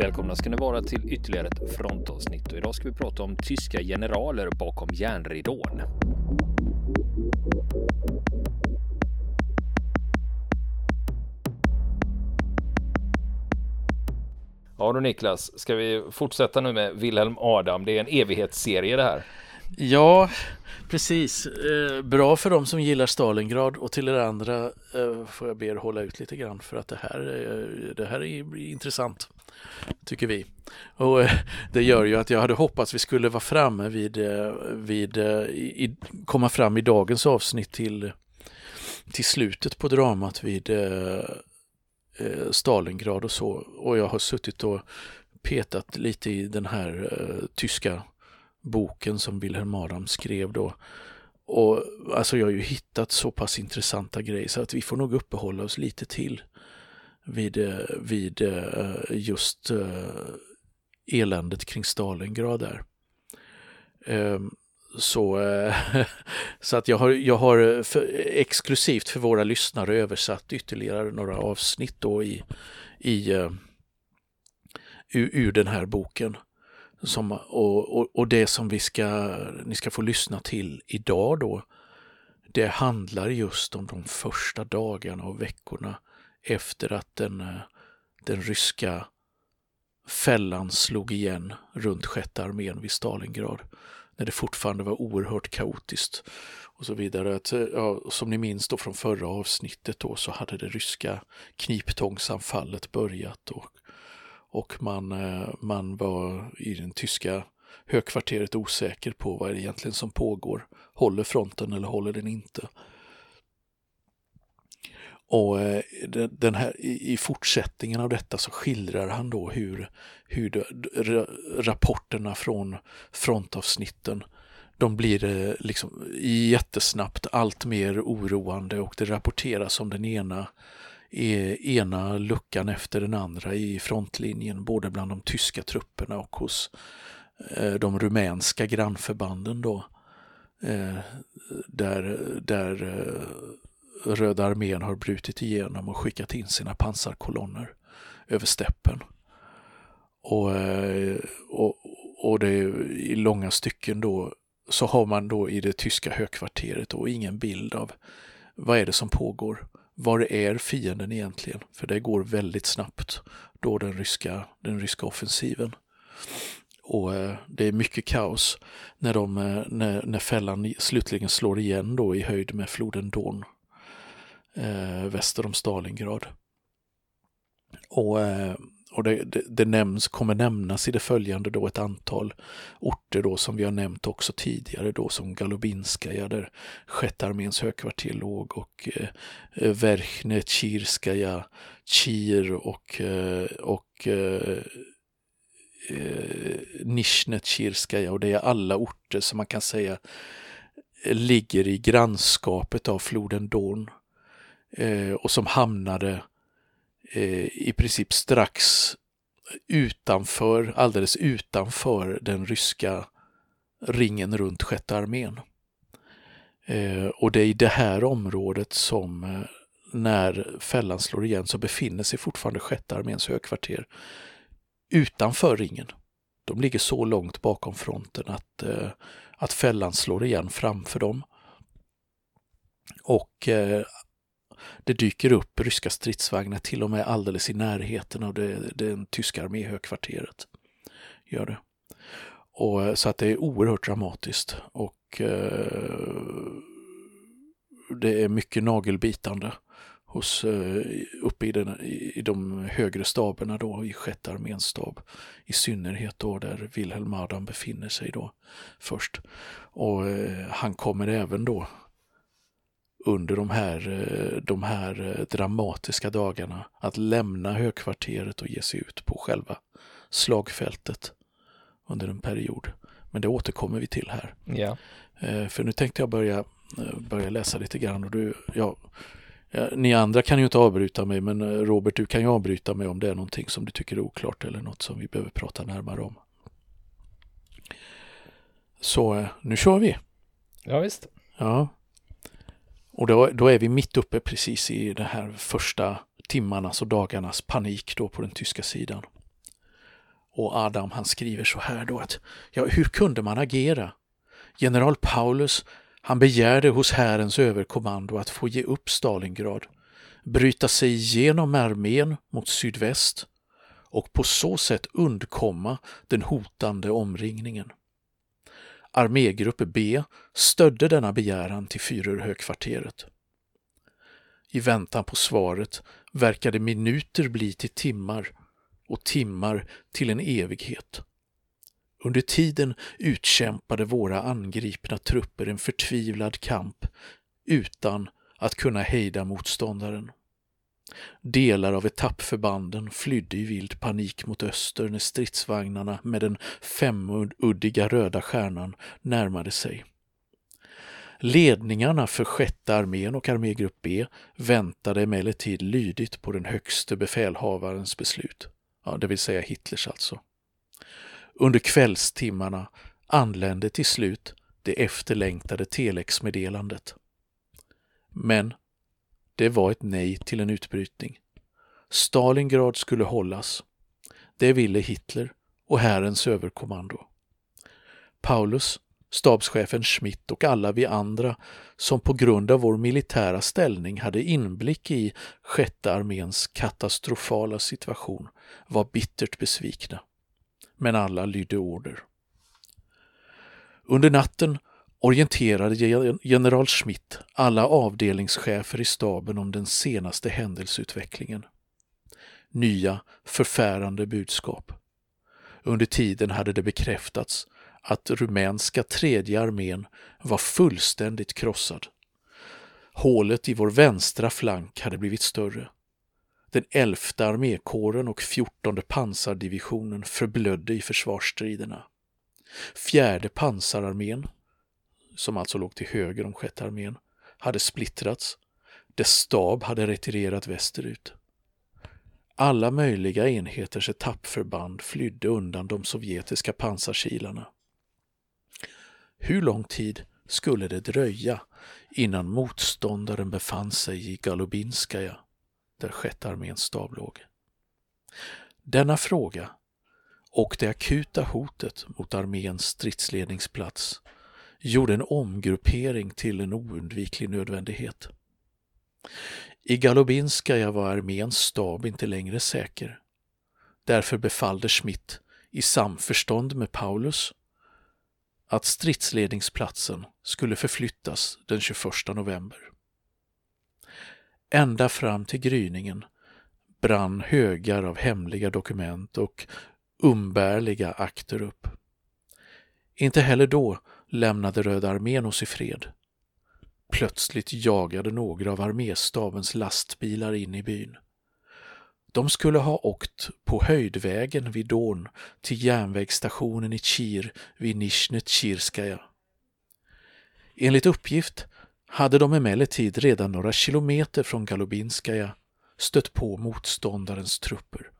Välkomna ska ni vara till ytterligare ett frontavsnitt och idag ska vi prata om tyska generaler bakom järnridån. Ja du Niklas, ska vi fortsätta nu med Wilhelm Adam? Det är en evighetsserie det här. Ja, precis. Eh, bra för de som gillar Stalingrad och till er andra eh, får jag be er hålla ut lite grann för att det här, eh, det här är intressant, tycker vi. Och eh, det gör ju att jag hade hoppats vi skulle vara framme vid, eh, vid eh, i, komma fram i dagens avsnitt till, till slutet på dramat vid Stalingrad och så. Och jag har suttit och petat lite i den här tyska boken som Wilhelm Adam skrev då. Och alltså jag har ju hittat så pass intressanta grejer så att vi får nog uppehålla oss lite till vid, eh, vid eh, just eh, eländet kring Stalingrad där. Ehm, så, så att jag har, jag har för, exklusivt för våra lyssnare översatt ytterligare några avsnitt då i, i ur, ur den här boken. Som, och, och, och, det som vi ska, ni ska få lyssna till idag då, det handlar just om de första dagarna och veckorna efter att den, eh, den ryska fällan slog igen runt sjätte armén vid Stalingrad. När det fortfarande var oerhört kaotiskt och så vidare. Att, eh, ja, som ni minns då från förra avsnittet då så hade det ryska kniptångsanfallet börjat och och man, eh, man var i den tyska högkvarteret osäker på vad det egentligen som pågår. Håller fronten eller håller den inte? Och eh, den här, i fortsättningen av detta så skildrar han då hur, hur det, rapporterna från frontavsnitten de blir eh, liksom jättesnabbt allt mer oroande och det rapporteras om den ena e, ena luckan efter den andra i frontlinjen, både bland de tyska trupperna och hos eh, de rumänska grannförbanden då. Där, där Röda armén har brutit igenom och skickat in sina pansarkolonner över steppen. Och, eh, och, och det i långa stycken då så har man då i det tyska högkvarteret då ingen bild av vad är det som pågår var är fienden egentligen? För det går väldigt snabbt då den ryska, den ryska offensiven. Och eh, det är mycket kaos när, de, eh, när, när fällan slutligen slår igen då i höjd med floden Don eh, väster om Stalingrad. Och eh, och det, det, det, nämns, kommer nämnas i det följande då ett antal orter då som vi har nämnt också tidigare då som Galubinskaja där sjätte arméns högkvarter låg och eh, eh Verchne, Kirskaja, Kir och, eh, och eh, eh Nishnetjirskaja och det är alla orter som man kan säga ligger i grannskapet av floden Don eh, och som hamnade eh, i princip strax utanför, alldeles utanför den ryska ringen runt sjätte armén. Eh, och det är i det här området som eh, när fällan slår igen så befinner sig fortfarande sjätte arméns högkvarter utanför ringen. De ligger så långt bakom fronten att, eh, att fällan slår igen framför dem. Och eh, det dyker upp ryska stridsvagnar till och med alldeles i närheten av det, det tyska arméhögkvarteret. Gör det. Och, eh, så att det är oerhört dramatiskt och eh, det är mycket nagelbitande hos, eh, uppe i, den, i de högre staberna då, i sjätte arméns stab. I synnerhet då där Wilhelm Adam befinner sig då först. Och eh, han kommer även då under de här, eh, de här eh, dramatiska dagarna att lämna högkvarteret och ge sig ut på själva slagfältet under en period. Men det återkommer vi till här. Ja. Eh, för nu tänkte jag börja, börja läsa lite grann och du, ja, ni andra kan ju inte avbryta mig men Robert du kan ju avbryta mig om det är någonting som du tycker är oklart eller något som vi behöver prata närmare om. Så nu kör vi. Ja visst. Ja. Och då, då är vi mitt uppe precis i de här första timmarnas alltså och dagarnas panik då på den tyska sidan. Och Adam han skriver så här då att, ja hur kunde man agera? General Paulus han begärde hos härens överkommando att få ge upp Stalingrad, bryta sig igenom armén mot sydväst och på så sätt undkomma den hotande omringningen. Armégrupp B stödde denna begäran till Führerhögkvarteret. I väntan på svaret verkade minuter bli till timmar och timmar till en evighet. Under tiden utkämpade våra angripna trupper en förtvivlad kamp utan att kunna hejda motståndaren. Delar av etappförbanden flydde i vild panik mot öster när stridsvagnarna med den femuddiga röda stjärnan närmade sig. Ledningarna för sjätte armén och armégrupp B väntade emellertid lydigt på den högste befälhavarens beslut, ja, det vill säga Hitlers alltså. Under kvällstimmarna anlände till slut det efterlängtade telexmeddelandet. Men det var ett nej till en utbrytning. Stalingrad skulle hållas. Det ville Hitler och Härens överkommando. Paulus, stabschefen Schmidt och alla vi andra som på grund av vår militära ställning hade inblick i sjätte arméns katastrofala situation var bittert besvikna. Men alla lydde order. Under natten orienterade general Schmidt alla avdelningschefer i staben om den senaste händelseutvecklingen. Nya, förfärande budskap. Under tiden hade det bekräftats att rumänska tredje armén var fullständigt krossad. Hålet i vår vänstra flank hade blivit större. Den elfte armékåren och fjortonde pansardivisionen förblödde i försvarsstriderna. Fjärde pansararmén som alltså låg till höger om sjätte armén, hade splittrats. Dess stab hade retirerat västerut. Alla möjliga enheters etappförband flydde undan de sovjetiska pansarkilarna. Hur lång tid skulle det dröja innan motståndaren befann sig i Galubinskaja, där sjätte arméns stab låg? Denna fråga och det akuta hotet mot arméns stridsledningsplats gjorde en omgruppering till en oundviklig nödvändighet. I Galobinskaja var arméns stab inte längre säker. Därför befallde Schmidt i samförstånd med Paulus att stridsledningsplatsen skulle förflyttas den 21 november. Ända fram till gryningen brann högar av hemliga dokument och umbärliga akter upp. Inte heller då lämnade Röda armén oss i fred. Plötsligt jagade några av arméstabens lastbilar in i byn. De skulle ha åkt på höjdvägen vid Don till järnvägsstationen i Kir vid Nishnetjirskaja. Enligt uppgift hade de emellertid redan några kilometer från Galubinskaja stött på motståndarens trupper.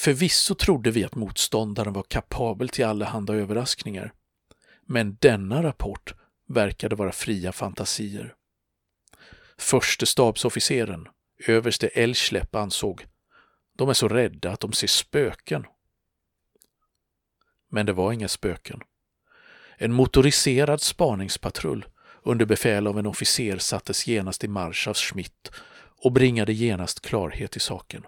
Förvisso trodde vi att motståndaren var kapabel till allehanda överraskningar. Men denna rapport verkade vara fria fantasier. Förste stabsofficeren, överste Elschlepp, ansåg de är så rädda att de ser spöken. Men det var inga spöken. En motoriserad spaningspatrull under befäl av en officer sattes genast i marsch av Schmidt och bringade genast klarhet i saken.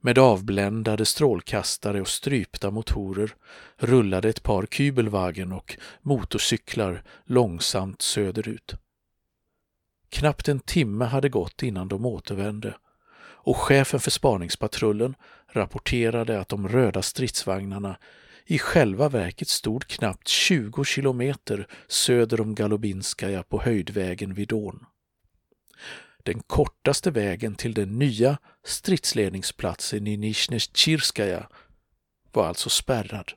Med avbländade strålkastare och strypta motorer rullade ett par Kübelwagen och motorcyklar långsamt söderut. Knappt en timme hade gått innan de återvände och chefen för spaningspatrullen rapporterade att de röda stridsvagnarna i själva verket stod knappt 20 kilometer söder om Galobinskaja på höjdvägen vid Don. Den kortaste vägen till den nya stridsledningsplatsen i Nizjnestjirskaja var alltså spärrad.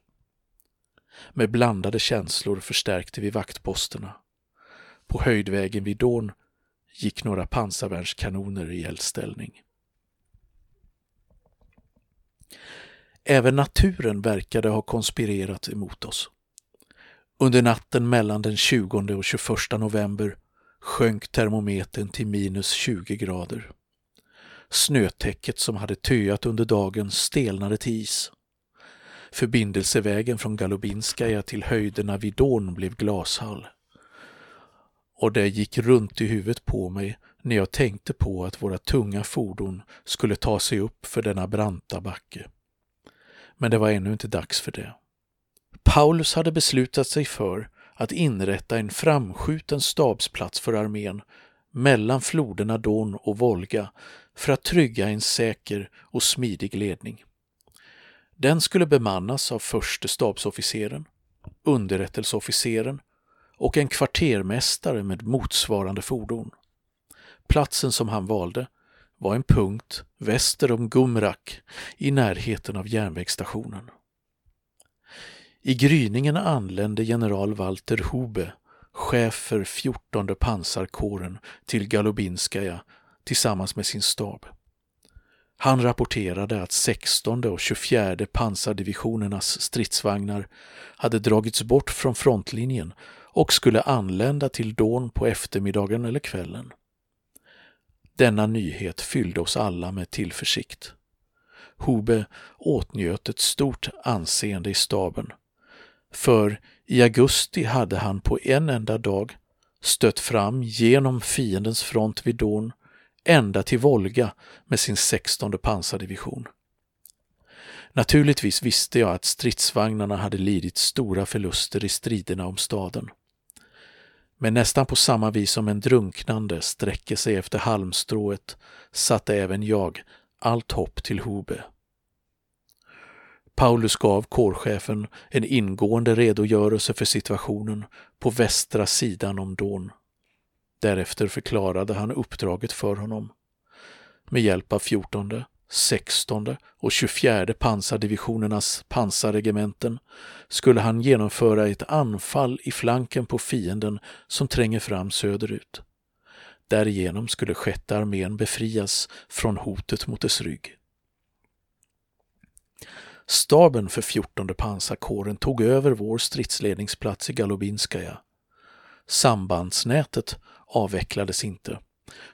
Med blandade känslor förstärkte vi vaktposterna. På höjdvägen vid Don gick några pansarvärnskanoner i eldställning. Även naturen verkade ha konspirerat emot oss. Under natten mellan den 20 och 21 november sjönk termometern till minus 20 grader. Snötäcket som hade töat under dagen stelnade till is. Förbindelsevägen från Galubinskaja till höjderna vid Don blev glashall. Och det gick runt i huvudet på mig när jag tänkte på att våra tunga fordon skulle ta sig upp för denna branta backe. Men det var ännu inte dags för det. Paulus hade beslutat sig för att inrätta en framskjuten stabsplats för armén mellan floderna Don och Volga för att trygga en säker och smidig ledning. Den skulle bemannas av förste stabsofficeren, underrättelseofficeren och en kvartermästare med motsvarande fordon. Platsen som han valde var en punkt väster om Gumrak i närheten av järnvägsstationen. I gryningen anlände general Walter Hube, chef för 14 pansarkåren, till Galubinskaja tillsammans med sin stab. Han rapporterade att 16 och 24 pansardivisionernas stridsvagnar hade dragits bort från frontlinjen och skulle anlända till Don på eftermiddagen eller kvällen. Denna nyhet fyllde oss alla med tillförsikt. Hube åtnjöt ett stort anseende i staben. För i augusti hade han på en enda dag stött fram genom fiendens front vid Don ända till Volga med sin 16 pansardivision. Naturligtvis visste jag att stridsvagnarna hade lidit stora förluster i striderna om staden. Men nästan på samma vis som en drunknande sträcker sig efter halmstrået satte även jag allt hopp till Hube. Paulus gav kårchefen en ingående redogörelse för situationen på västra sidan om Don. Därefter förklarade han uppdraget för honom. Med hjälp av 14, 16 och 24 pansardivisionernas pansarregementen skulle han genomföra ett anfall i flanken på fienden som tränger fram söderut. Därigenom skulle sjätte armén befrias från hotet mot dess rygg. Staben för 14 pansarkåren tog över vår stridsledningsplats i Galubinskaja. Sambandsnätet avvecklades inte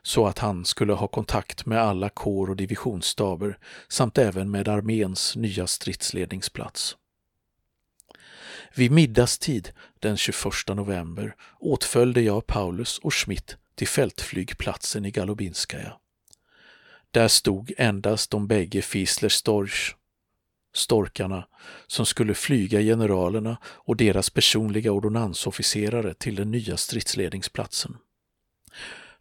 så att han skulle ha kontakt med alla kår och divisionsstaber samt även med arméns nya stridsledningsplats. Vid middagstid den 21 november åtföljde jag Paulus och Schmidt till fältflygplatsen i Galubinskaja. Där stod endast de bägge Fiesler Storch, storkarna, som skulle flyga generalerna och deras personliga ordonnansofficerare till den nya stridsledningsplatsen.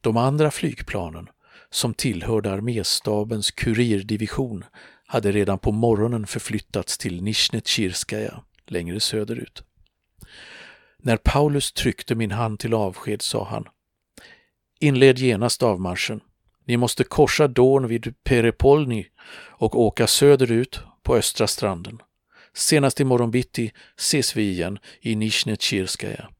De andra flygplanen, som tillhörde arméstabens kurirdivision, hade redan på morgonen förflyttats till Nishnetjirskaja, längre söderut. När Paulus tryckte min hand till avsked sa han Inled genast avmarschen. Ni måste korsa Don vid Perepolny och åka söderut på östra stranden. Senast imorgon bitti ses vi igen i Nizjnetjirskaja.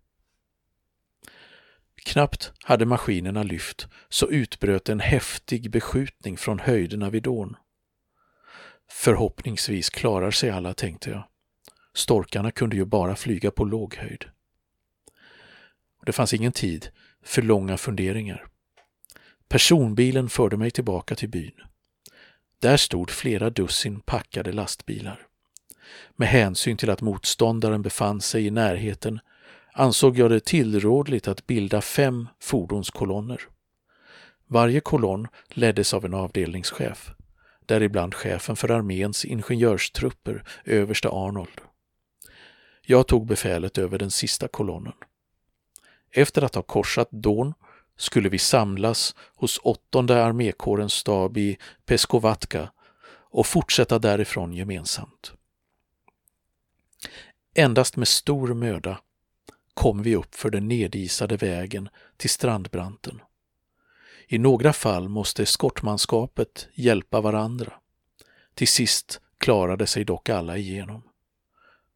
Knappt hade maskinerna lyft så utbröt en häftig beskjutning från höjderna vid ån. Förhoppningsvis klarar sig alla, tänkte jag. Storkarna kunde ju bara flyga på låg höjd. Det fanns ingen tid för långa funderingar. Personbilen förde mig tillbaka till byn. Där stod flera dussin packade lastbilar. Med hänsyn till att motståndaren befann sig i närheten ansåg jag det tillrådligt att bilda fem fordonskolonner. Varje kolonn leddes av en avdelningschef, däribland chefen för arméns ingenjörstrupper, överste Arnold. Jag tog befälet över den sista kolonnen. Efter att ha korsat Don skulle vi samlas hos åttonde armékårens stab i Peskovatka och fortsätta därifrån gemensamt. Endast med stor möda kom vi upp för den nedisade vägen till strandbranten. I några fall måste eskortmanskapet hjälpa varandra. Till sist klarade sig dock alla igenom.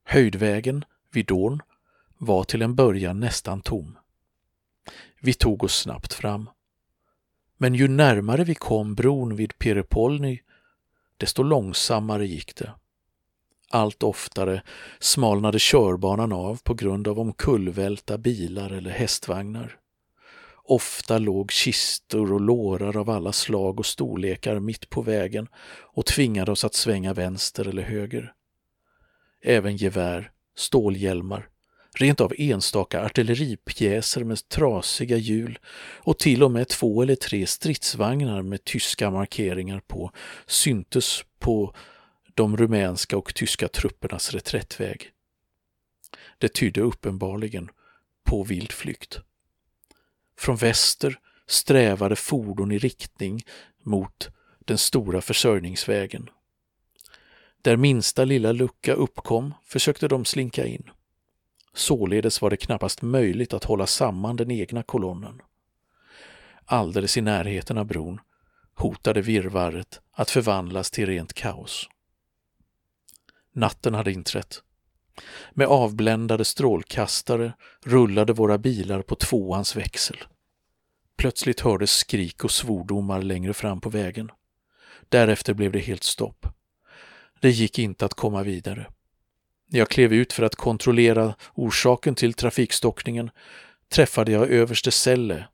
Höjdvägen vid Dorn var till en början nästan tom. Vi tog oss snabbt fram. Men ju närmare vi kom bron vid Pirepolny, desto långsammare gick det. Allt oftare smalnade körbanan av på grund av omkullvälta bilar eller hästvagnar. Ofta låg kistor och lårar av alla slag och storlekar mitt på vägen och tvingade oss att svänga vänster eller höger. Även gevär, stålhjälmar, rent av enstaka artilleripjäser med trasiga hjul och till och med två eller tre stridsvagnar med tyska markeringar på syntes på de rumänska och tyska truppernas reträttväg. Det tydde uppenbarligen på vild flykt. Från väster strävade fordon i riktning mot den stora försörjningsvägen. Där minsta lilla lucka uppkom försökte de slinka in. Således var det knappast möjligt att hålla samman den egna kolonnen. Alldeles i närheten av bron hotade virrvarret att förvandlas till rent kaos. Natten hade inträtt. Med avbländade strålkastare rullade våra bilar på tvåans växel. Plötsligt hördes skrik och svordomar längre fram på vägen. Därefter blev det helt stopp. Det gick inte att komma vidare. När jag klev ut för att kontrollera orsaken till trafikstockningen träffade jag överste Selle.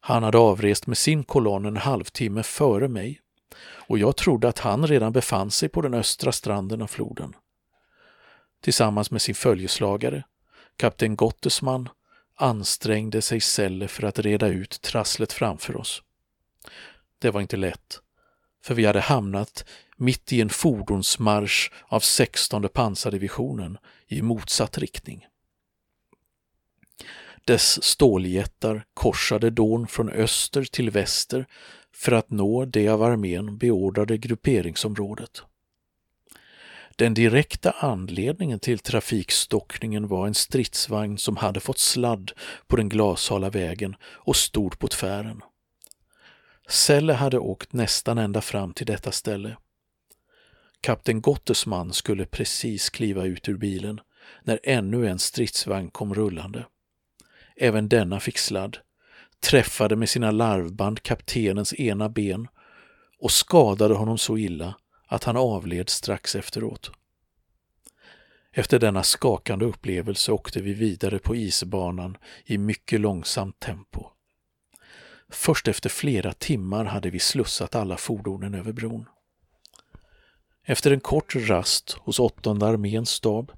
Han hade avrest med sin kolonn en halvtimme före mig och jag trodde att han redan befann sig på den östra stranden av floden. Tillsammans med sin följeslagare, kapten Gottesman, ansträngde sig Selle för att reda ut trasslet framför oss. Det var inte lätt, för vi hade hamnat mitt i en fordonsmarsch av 16 pansardivisionen i motsatt riktning. Dess ståljättar korsade dån från öster till väster för att nå det av armén beordrade grupperingsområdet. Den direkta anledningen till trafikstockningen var en stridsvagn som hade fått sladd på den glashala vägen och stod på tvären. Selle hade åkt nästan ända fram till detta ställe. Kapten Gottesman skulle precis kliva ut ur bilen när ännu en stridsvagn kom rullande. Även denna fick sladd, träffade med sina larvband kaptenens ena ben och skadade honom så illa att han avled strax efteråt. Efter denna skakande upplevelse åkte vi vidare på isbanan i mycket långsamt tempo. Först efter flera timmar hade vi slussat alla fordonen över bron. Efter en kort rast hos åttonde arméns stab,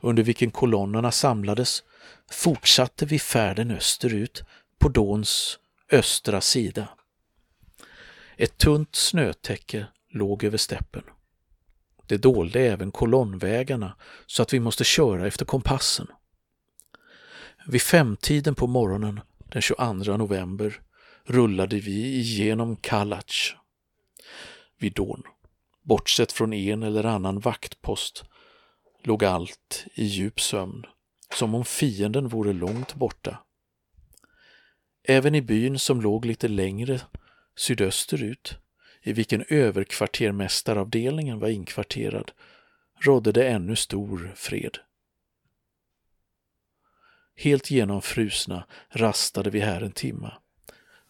under vilken kolonnerna samlades, fortsatte vi färden österut på Dons östra sida. Ett tunt snötäcke låg över steppen. Det dolde även kolonnvägarna så att vi måste köra efter kompassen. Vid femtiden på morgonen den 22 november rullade vi igenom Kalac. Vid dån, bortsett från en eller annan vaktpost, låg allt i djup sömn, som om fienden vore långt borta. Även i byn som låg lite längre sydösterut i vilken överkvartermästaravdelningen var inkvarterad, rådde det ännu stor fred. Helt genomfrusna rastade vi här en timma,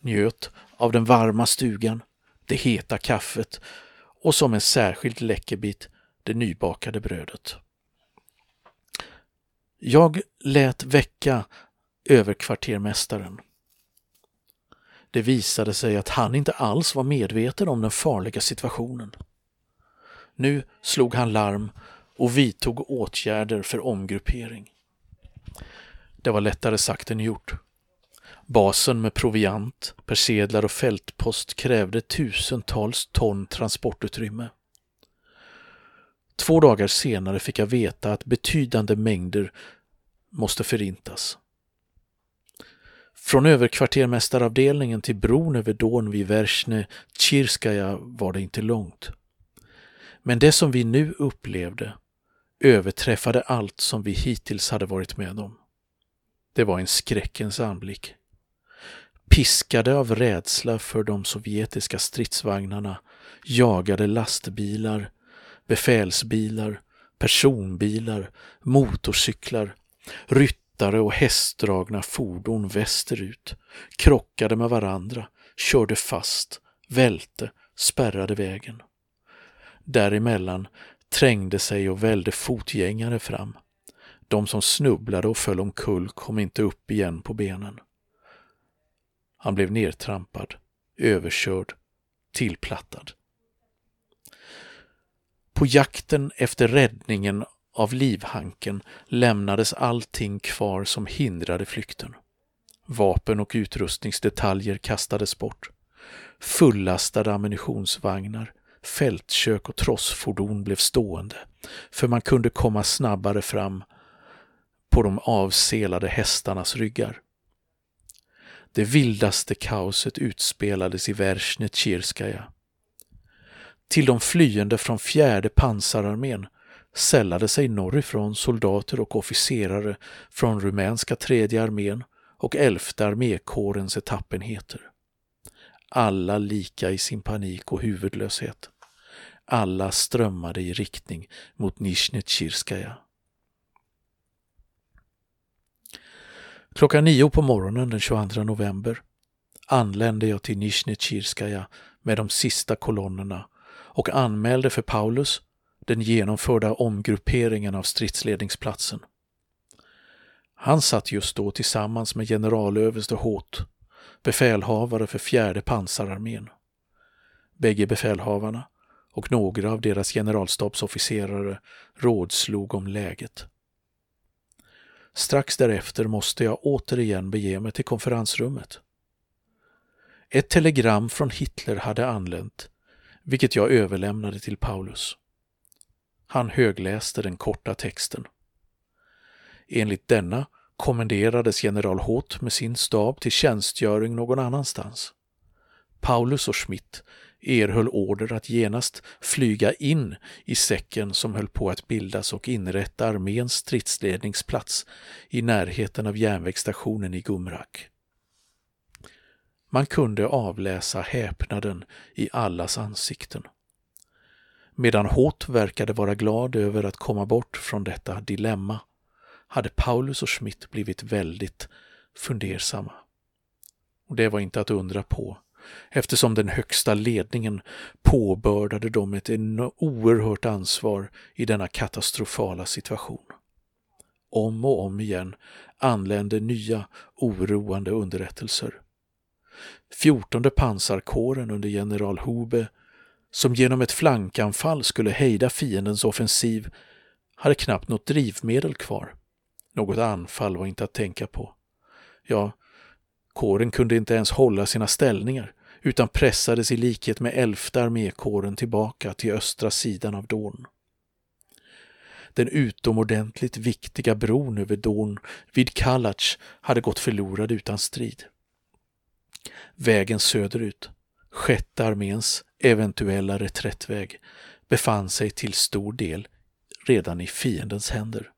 njöt av den varma stugan, det heta kaffet och som en särskild läckerbit det nybakade brödet. Jag lät väcka överkvartermästaren det visade sig att han inte alls var medveten om den farliga situationen. Nu slog han larm och vidtog åtgärder för omgruppering. Det var lättare sagt än gjort. Basen med proviant, persedlar och fältpost krävde tusentals ton transportutrymme. Två dagar senare fick jag veta att betydande mängder måste förintas. Från överkvartermästaravdelningen till bron över Don vid Versne Tjirskaja var det inte långt. Men det som vi nu upplevde överträffade allt som vi hittills hade varit med om. Det var en skräckens anblick. Piskade av rädsla för de sovjetiska stridsvagnarna jagade lastbilar, befälsbilar, personbilar, motorcyklar, ryttare och hästdragna fordon västerut, krockade med varandra, körde fast, välte, spärrade vägen. Däremellan trängde sig och välde fotgängare fram. De som snubblade och föll omkull kom inte upp igen på benen. Han blev nertrampad, överkörd, tillplattad. På jakten efter räddningen av livhanken lämnades allting kvar som hindrade flykten. Vapen och utrustningsdetaljer kastades bort. Fullastade ammunitionsvagnar, fältkök och trossfordon blev stående, för man kunde komma snabbare fram på de avselade hästarnas ryggar. Det vildaste kaoset utspelades i Versnetjirskaja. Till de flyende från fjärde pansararmén sällade sig norrifrån soldater och officerare från rumänska tredje armén och elfte armékårens etappenheter. Alla lika i sin panik och huvudlöshet. Alla strömmade i riktning mot Nizjnetjirskaja. Klockan nio på morgonen den 22 november anlände jag till Nizjnetjirskaja med de sista kolonnerna och anmälde för Paulus den genomförda omgrupperingen av stridsledningsplatsen. Han satt just då tillsammans med generalöverste Hoth, befälhavare för fjärde pansararmén. Bägge befälhavarna och några av deras generalstabsofficerare rådslog om läget. Strax därefter måste jag återigen bege mig till konferensrummet. Ett telegram från Hitler hade anlänt, vilket jag överlämnade till Paulus. Han högläste den korta texten. Enligt denna kommenderades general Hoth med sin stab till tjänstgöring någon annanstans. Paulus och Schmidt erhöll order att genast flyga in i säcken som höll på att bildas och inrätta arméns stridsledningsplats i närheten av järnvägsstationen i Gumrak. Man kunde avläsa häpnaden i allas ansikten. Medan Hoth verkade vara glad över att komma bort från detta dilemma hade Paulus och Schmidt blivit väldigt fundersamma. Och det var inte att undra på eftersom den högsta ledningen påbördade dem ett oerhört ansvar i denna katastrofala situation. Om och om igen anlände nya oroande underrättelser. Fjortonde pansarkåren under general Hube, som genom ett flankanfall skulle hejda fiendens offensiv, hade knappt något drivmedel kvar. Något anfall var inte att tänka på. Ja, kåren kunde inte ens hålla sina ställningar utan pressades i likhet med elfte armékåren tillbaka till östra sidan av Don. Den utomordentligt viktiga bron över Don vid Kalac hade gått förlorad utan strid. Vägen söderut, sjätte arméns eventuella reträttväg, befann sig till stor del redan i fiendens händer.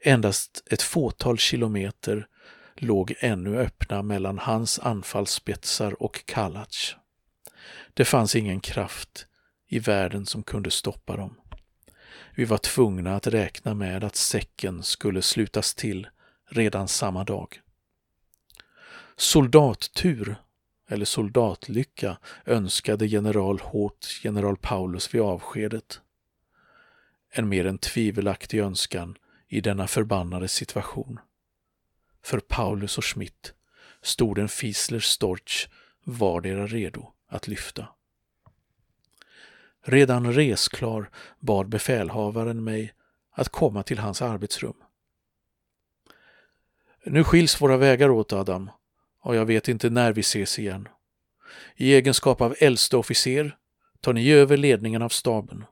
Endast ett fåtal kilometer låg ännu öppna mellan hans anfallsspetsar och Kalac. Det fanns ingen kraft i världen som kunde stoppa dem. Vi var tvungna att räkna med att säcken skulle slutas till redan samma dag. Soldattur, eller soldatlycka, önskade general Hoth general Paulus vid avskedet. En mer än tvivelaktig önskan i denna förbannade situation. För Paulus och Schmidt stod en Fisler Storch vardera redo att lyfta. Redan resklar bad befälhavaren mig att komma till hans arbetsrum. Nu skiljs våra vägar åt, Adam, och jag vet inte när vi ses igen. I egenskap av äldste officer tar ni över ledningen av staben.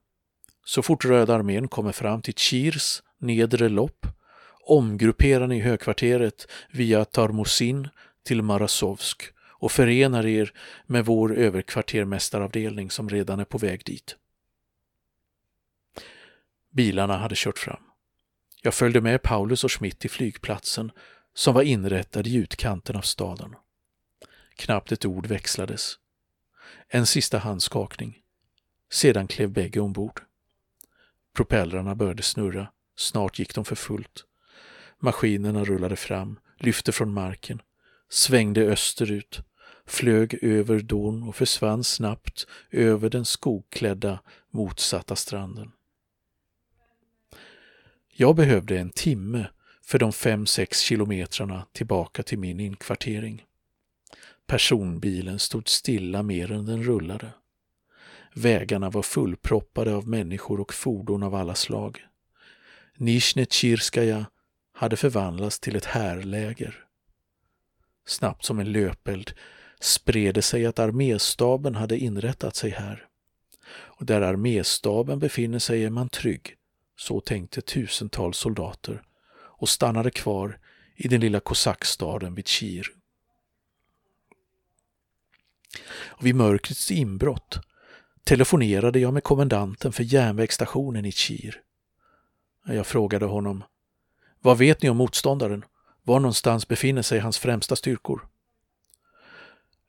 Så fort Röda armén kommer fram till Chirs nedre lopp omgrupperar ni högkvarteret via Tarmosin till Marasovsk och förenar er med vår överkvartermästaravdelning som redan är på väg dit. Bilarna hade kört fram. Jag följde med Paulus och Schmidt till flygplatsen som var inrättad i utkanten av staden. Knappt ett ord växlades. En sista handskakning. Sedan klev bägge ombord. Propellrarna började snurra. Snart gick de för fullt. Maskinerna rullade fram, lyfte från marken, svängde österut, flög över Don och försvann snabbt över den skogklädda motsatta stranden. Jag behövde en timme för de fem sex kilometrarna tillbaka till min inkvartering. Personbilen stod stilla mer än den rullade. Vägarna var fullproppade av människor och fordon av alla slag. Nishnetjirskaja hade förvandlats till ett härläger. Snabbt som en löpeld spred det sig att arméstaben hade inrättat sig här. Och där arméstaben befinner sig är man trygg, så tänkte tusentals soldater och stannade kvar i den lilla kosackstaden vid Kir. Och vid mörkrets inbrott telefonerade jag med kommendanten för järnvägsstationen i Kir. Jag frågade honom, vad vet ni om motståndaren? Var någonstans befinner sig hans främsta styrkor?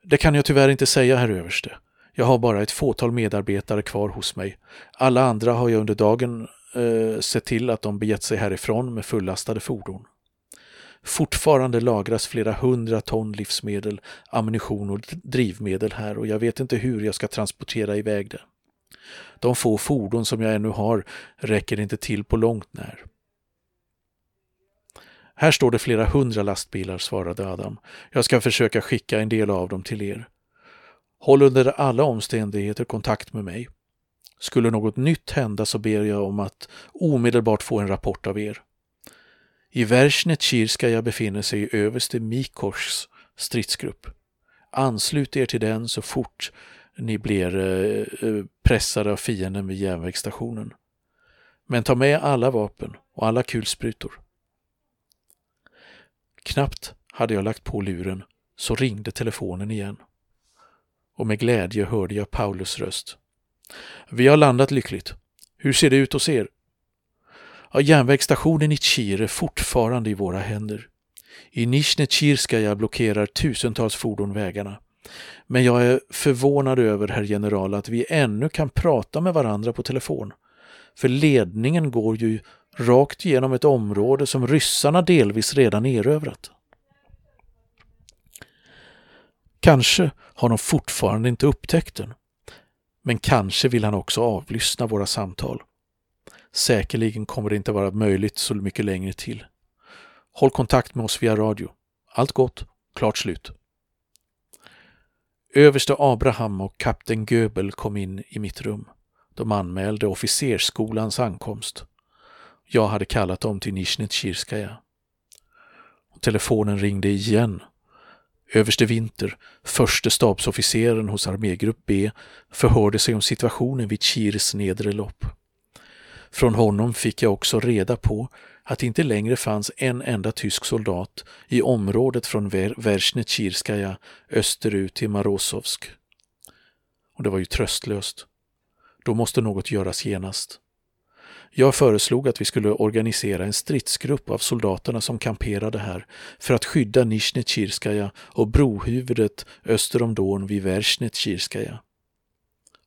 Det kan jag tyvärr inte säga, herr överste. Jag har bara ett fåtal medarbetare kvar hos mig. Alla andra har jag under dagen eh, sett till att de begett sig härifrån med fullastade fordon. Fortfarande lagras flera hundra ton livsmedel, ammunition och drivmedel här och jag vet inte hur jag ska transportera iväg det. De få fordon som jag ännu har räcker inte till på långt när. Här står det flera hundra lastbilar, svarade Adam. Jag ska försöka skicka en del av dem till er. Håll under alla omständigheter kontakt med mig. Skulle något nytt hända så ber jag om att omedelbart få en rapport av er. I Versnetjirskaja befinner sig överste Mikors stridsgrupp. Anslut er till den så fort ni blir eh, eh, pressade av fienden vid järnvägsstationen. Men ta med alla vapen och alla kulsprutor. Knappt hade jag lagt på luren så ringde telefonen igen. Och med glädje hörde jag Paulus röst. Vi har landat lyckligt. Hur ser det ut hos er? Ja, järnvägsstationen i Chir är fortfarande i våra händer. I Nizjnetjirskaja blockerar tusentals fordon vägarna. Men jag är förvånad över, herr general, att vi ännu kan prata med varandra på telefon. För ledningen går ju rakt genom ett område som ryssarna delvis redan erövrat. Kanske har de fortfarande inte upptäckt den. Men kanske vill han också avlyssna våra samtal. Säkerligen kommer det inte vara möjligt så mycket längre till. Håll kontakt med oss via radio. Allt gott, klart slut. Överste Abraham och kapten Göbel kom in i mitt rum. De anmälde officersskolans ankomst. Jag hade kallat dem till Nishnetjirskaja. Telefonen ringde igen. Överste Vinter, förste stabsofficeren hos armégrupp B, förhörde sig om situationen vid Chirs nedre lopp. Från honom fick jag också reda på att det inte längre fanns en enda tysk soldat i området från Versnetjirskaja österut till Marosovsk. Och det var ju tröstlöst. Då måste något göras genast. Jag föreslog att vi skulle organisera en stridsgrupp av soldaterna som kamperade här för att skydda Nisjnetjirskaja och brohuvudet öster om Don vid Versnetjirskaja.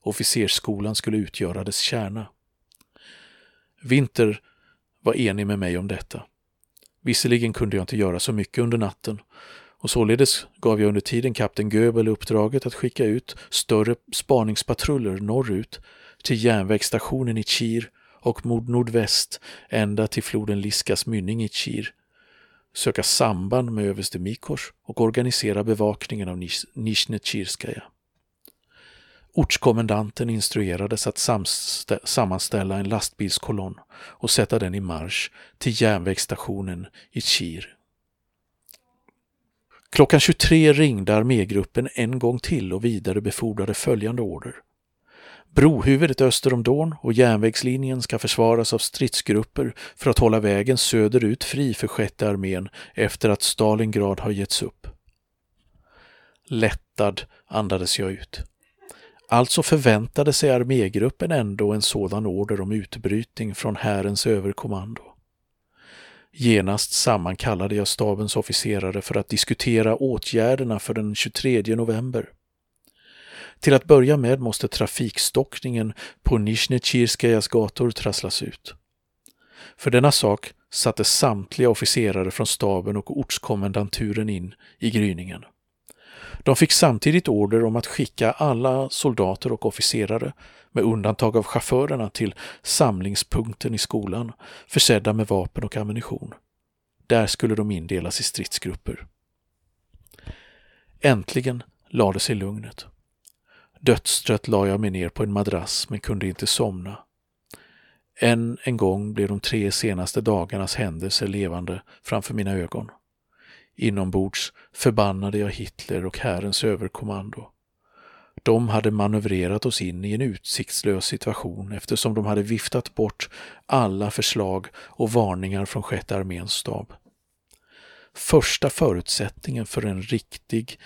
Officersskolan skulle utgöra dess kärna. Vinter var enig med mig om detta. Visserligen kunde jag inte göra så mycket under natten och således gav jag under tiden kapten Göbel uppdraget att skicka ut större spaningspatruller norrut till järnvägsstationen i Kir och mot nordväst ända till floden Liskas mynning i Kir, söka samband med överste Mikors och organisera bevakningen av Nizjnetjirskaja. Ortskommendanten instruerades att sammanställa en lastbilskolonn och sätta den i marsch till järnvägsstationen i Kir. Klockan 23 ringde armégruppen en gång till och vidarebefordrade följande order. Brohuvudet öster om Dorn och järnvägslinjen ska försvaras av stridsgrupper för att hålla vägen söderut fri för sjätte armén efter att Stalingrad har getts upp. Lättad andades jag ut. Alltså förväntade sig armégruppen ändå en sådan order om utbrytning från härens överkommando. Genast sammankallade jag stabens officerare för att diskutera åtgärderna för den 23 november. Till att börja med måste trafikstockningen på Nizjnetjirskajas gator trasslas ut. För denna sak satte samtliga officerare från staben och ortskommendanturen in i gryningen. De fick samtidigt order om att skicka alla soldater och officerare, med undantag av chaufförerna, till samlingspunkten i skolan, försedda med vapen och ammunition. Där skulle de indelas i stridsgrupper. Äntligen lade sig lugnet. Dödstrött la jag mig ner på en madrass men kunde inte somna. Än en gång blev de tre senaste dagarnas händelser levande framför mina ögon. Inombords förbannade jag Hitler och Härens överkommando. De hade manövrerat oss in i en utsiktslös situation eftersom de hade viftat bort alla förslag och varningar från sjätte arméns stab. Första förutsättningen för en riktig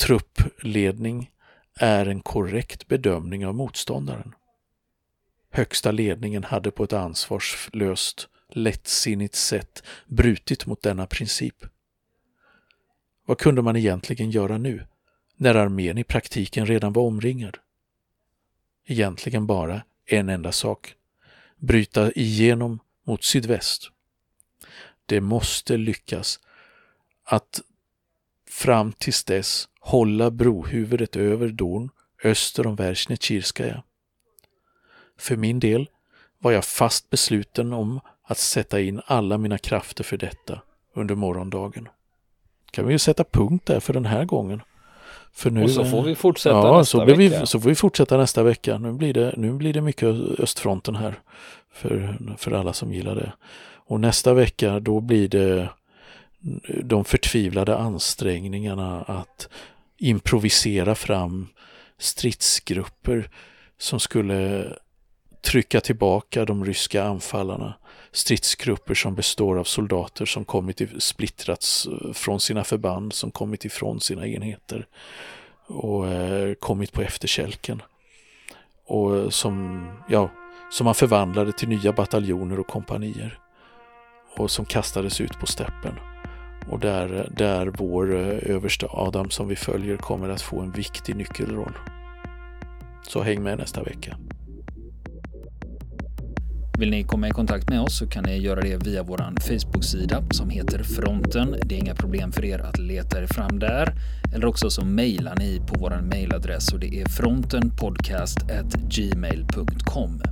truppledning är en korrekt bedömning av motståndaren. Högsta ledningen hade på ett ansvarslöst, lättsinnigt sätt brutit mot denna princip. Vad kunde man egentligen göra nu, när armén i praktiken redan var omringad? Egentligen bara en enda sak. Bryta igenom mot sydväst. Det måste lyckas att fram tills dess hålla brohuvudet över Don öster om Versnetjirskaja. För min del var jag fast besluten om att sätta in alla mina krafter för detta under morgondagen. Kan vi ju sätta punkt där för den här gången. För nu, och så får vi fortsätta ja, nästa så vecka. Vi, så får vi fortsätta nästa vecka. Nu blir det, nu blir det mycket östfronten här för, för alla som gillar det. Och nästa vecka då blir det de förtvivlade ansträngningarna att improvisera fram stridsgrupper som skulle trycka tillbaka de ryska anfallarna. Stridsgrupper som består av soldater som kommit i, splittrats eh, från sina förband, som kommit ifrån sina enheter och eh, kommit på efterkälken. Och eh, som, ja, som man förvandlade till nya bataljoner och kompanier och som kastades ut på steppen. Och där, där vår eh, överste Adam som vi följer kommer att få en viktig nyckelroll. Så häng med nästa vecka. Vill ni komma i kontakt med oss så kan ni göra det via vår Facebook-sida som heter Fronten. Det är inga problem för er att leta er fram där. Eller också så mejlar ni på vår mejladress och det är frontenpodcast.gmail.com.